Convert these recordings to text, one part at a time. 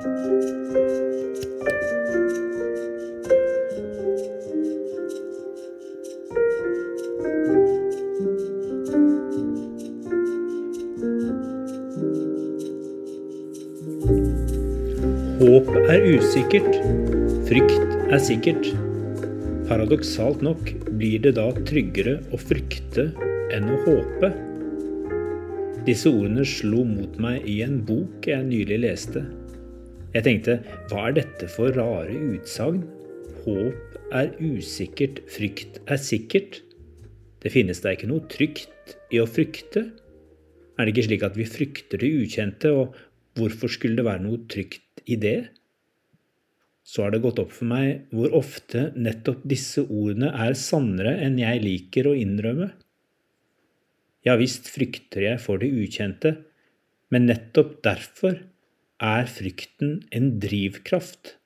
Håp er usikkert, frykt er sikkert. Paradoksalt nok blir det da tryggere å frykte enn å håpe. Disse ordene slo mot meg i en bok jeg nylig leste. Jeg tenkte, hva er dette for rare utsagn? Håp er usikkert, frykt er sikkert. Det finnes da ikke noe trygt i å frykte? Er det ikke slik at vi frykter det ukjente, og hvorfor skulle det være noe trygt i det, så har det gått opp for meg hvor ofte nettopp disse ordene er sannere enn jeg liker å innrømme. Ja visst frykter jeg for det ukjente, men nettopp derfor er frykten en drivkraft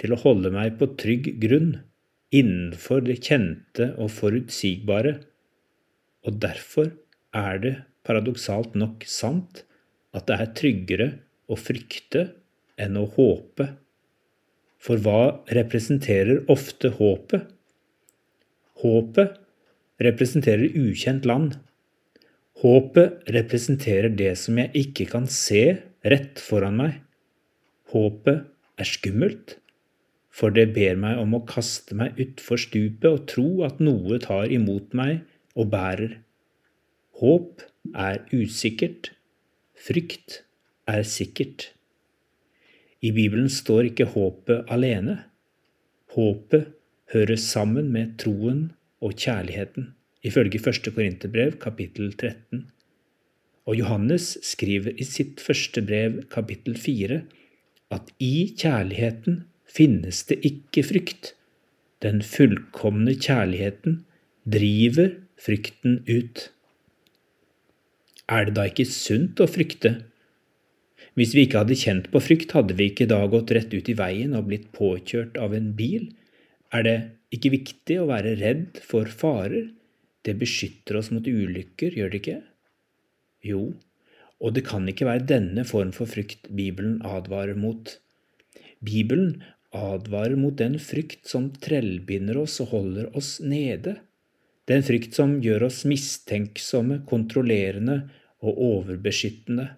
til å holde meg på trygg grunn innenfor det kjente og forutsigbare, og derfor er det paradoksalt nok sant at det er tryggere å frykte enn å håpe. For hva representerer ofte håpet? Håpet representerer ukjent land. Håpet representerer det som jeg ikke kan se rett foran meg. Håpet er skummelt, for det ber meg om å kaste meg utfor stupet og tro at noe tar imot meg og bærer. Håp er usikkert, frykt er sikkert. I Bibelen står ikke håpet alene. Håpet hører sammen med troen og kjærligheten, ifølge 1. Korinterbrev kapittel 13. Og Johannes skriver i sitt første brev kapittel 4 at i kjærligheten finnes det ikke frykt. Den fullkomne kjærligheten driver frykten ut. Er det da ikke sunt å frykte hvis vi ikke hadde kjent på frykt, hadde vi ikke da gått rett ut i veien og blitt påkjørt av en bil? Er det ikke viktig å være redd for farer? Det beskytter oss mot ulykker, gjør det ikke? Jo, og det kan ikke være denne form for frykt Bibelen advarer mot. Bibelen advarer mot den frykt som trellbinder oss og holder oss nede. Den frykt som gjør oss mistenksomme, kontrollerende og overbeskyttende.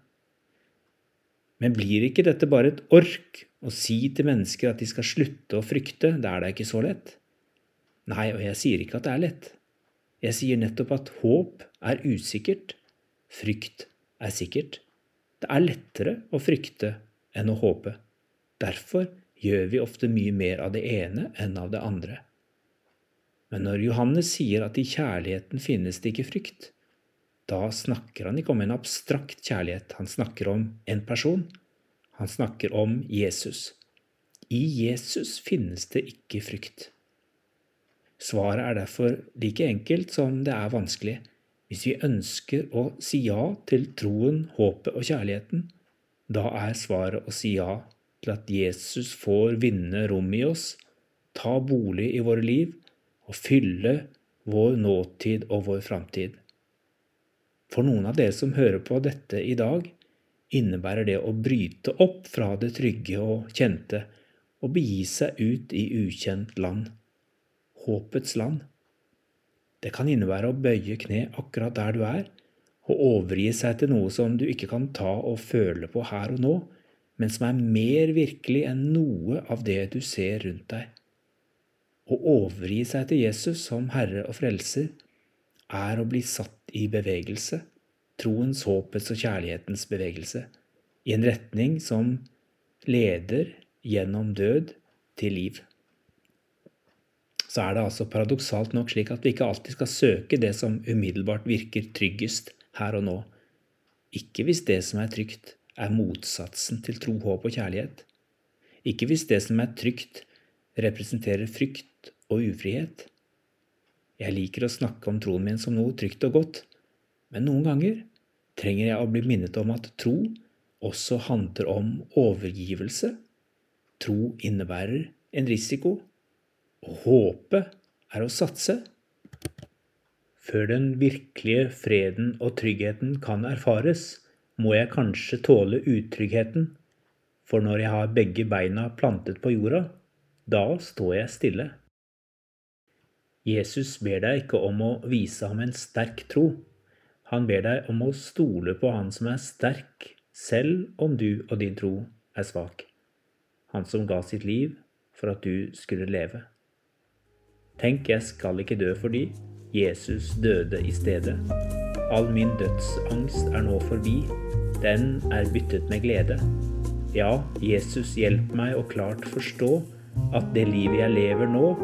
Men blir ikke dette bare et ork å si til mennesker at de skal slutte å frykte, det er da ikke så lett? Nei, og jeg sier ikke at det er lett. Jeg sier nettopp at håp er usikkert, frykt er sikkert. Det er lettere å frykte enn å håpe. Derfor gjør vi ofte mye mer av det ene enn av det andre. Men når Johannes sier at i kjærligheten finnes det ikke frykt, da snakker han ikke om en abstrakt kjærlighet, han snakker om en person. Han snakker om Jesus. I Jesus finnes det ikke frykt. Svaret er derfor like enkelt som det er vanskelig. Hvis vi ønsker å si ja til troen, håpet og kjærligheten, da er svaret å si ja til at Jesus får vinne rom i oss, ta bolig i våre liv og fylle vår nåtid og vår framtid. For noen av dere som hører på dette i dag, innebærer det å bryte opp fra det trygge og kjente og begi seg ut i ukjent land, håpets land. Det kan innebære å bøye kne akkurat der du er, og overgi seg til noe som du ikke kan ta og føle på her og nå, men som er mer virkelig enn noe av det du ser rundt deg. Å overgi seg til Jesus som Herre og Frelser er å bli satt i bevegelse, troens, håpets og kjærlighetens bevegelse, i en retning som leder gjennom død til liv. Så er det altså paradoksalt nok slik at vi ikke alltid skal søke det som umiddelbart virker tryggest her og nå. Ikke hvis det som er trygt, er motsatsen til tro, håp og kjærlighet. Ikke hvis det som er trygt, representerer frykt og ufrihet. Jeg liker å snakke om troen min som noe trygt og godt, men noen ganger trenger jeg å bli minnet om at tro også handler om overgivelse. Tro innebærer en risiko, og håpe er å satse. Før den virkelige freden og tryggheten kan erfares, må jeg kanskje tåle utryggheten. For når jeg har begge beina plantet på jorda, da står jeg stille. Jesus ber deg ikke om å vise ham en sterk tro. Han ber deg om å stole på Han som er sterk, selv om du og din tro er svak. Han som ga sitt liv for at du skulle leve. Tenk, jeg skal ikke dø fordi Jesus døde i stedet. All min dødsangst er nå forbi. Den er byttet med glede. Ja, Jesus, hjelp meg å klart forstå at det livet jeg lever nå,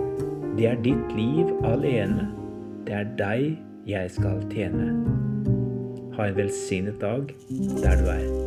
det er ditt liv alene. Det er deg jeg skal tjene. Ha en velsignet dag der du er.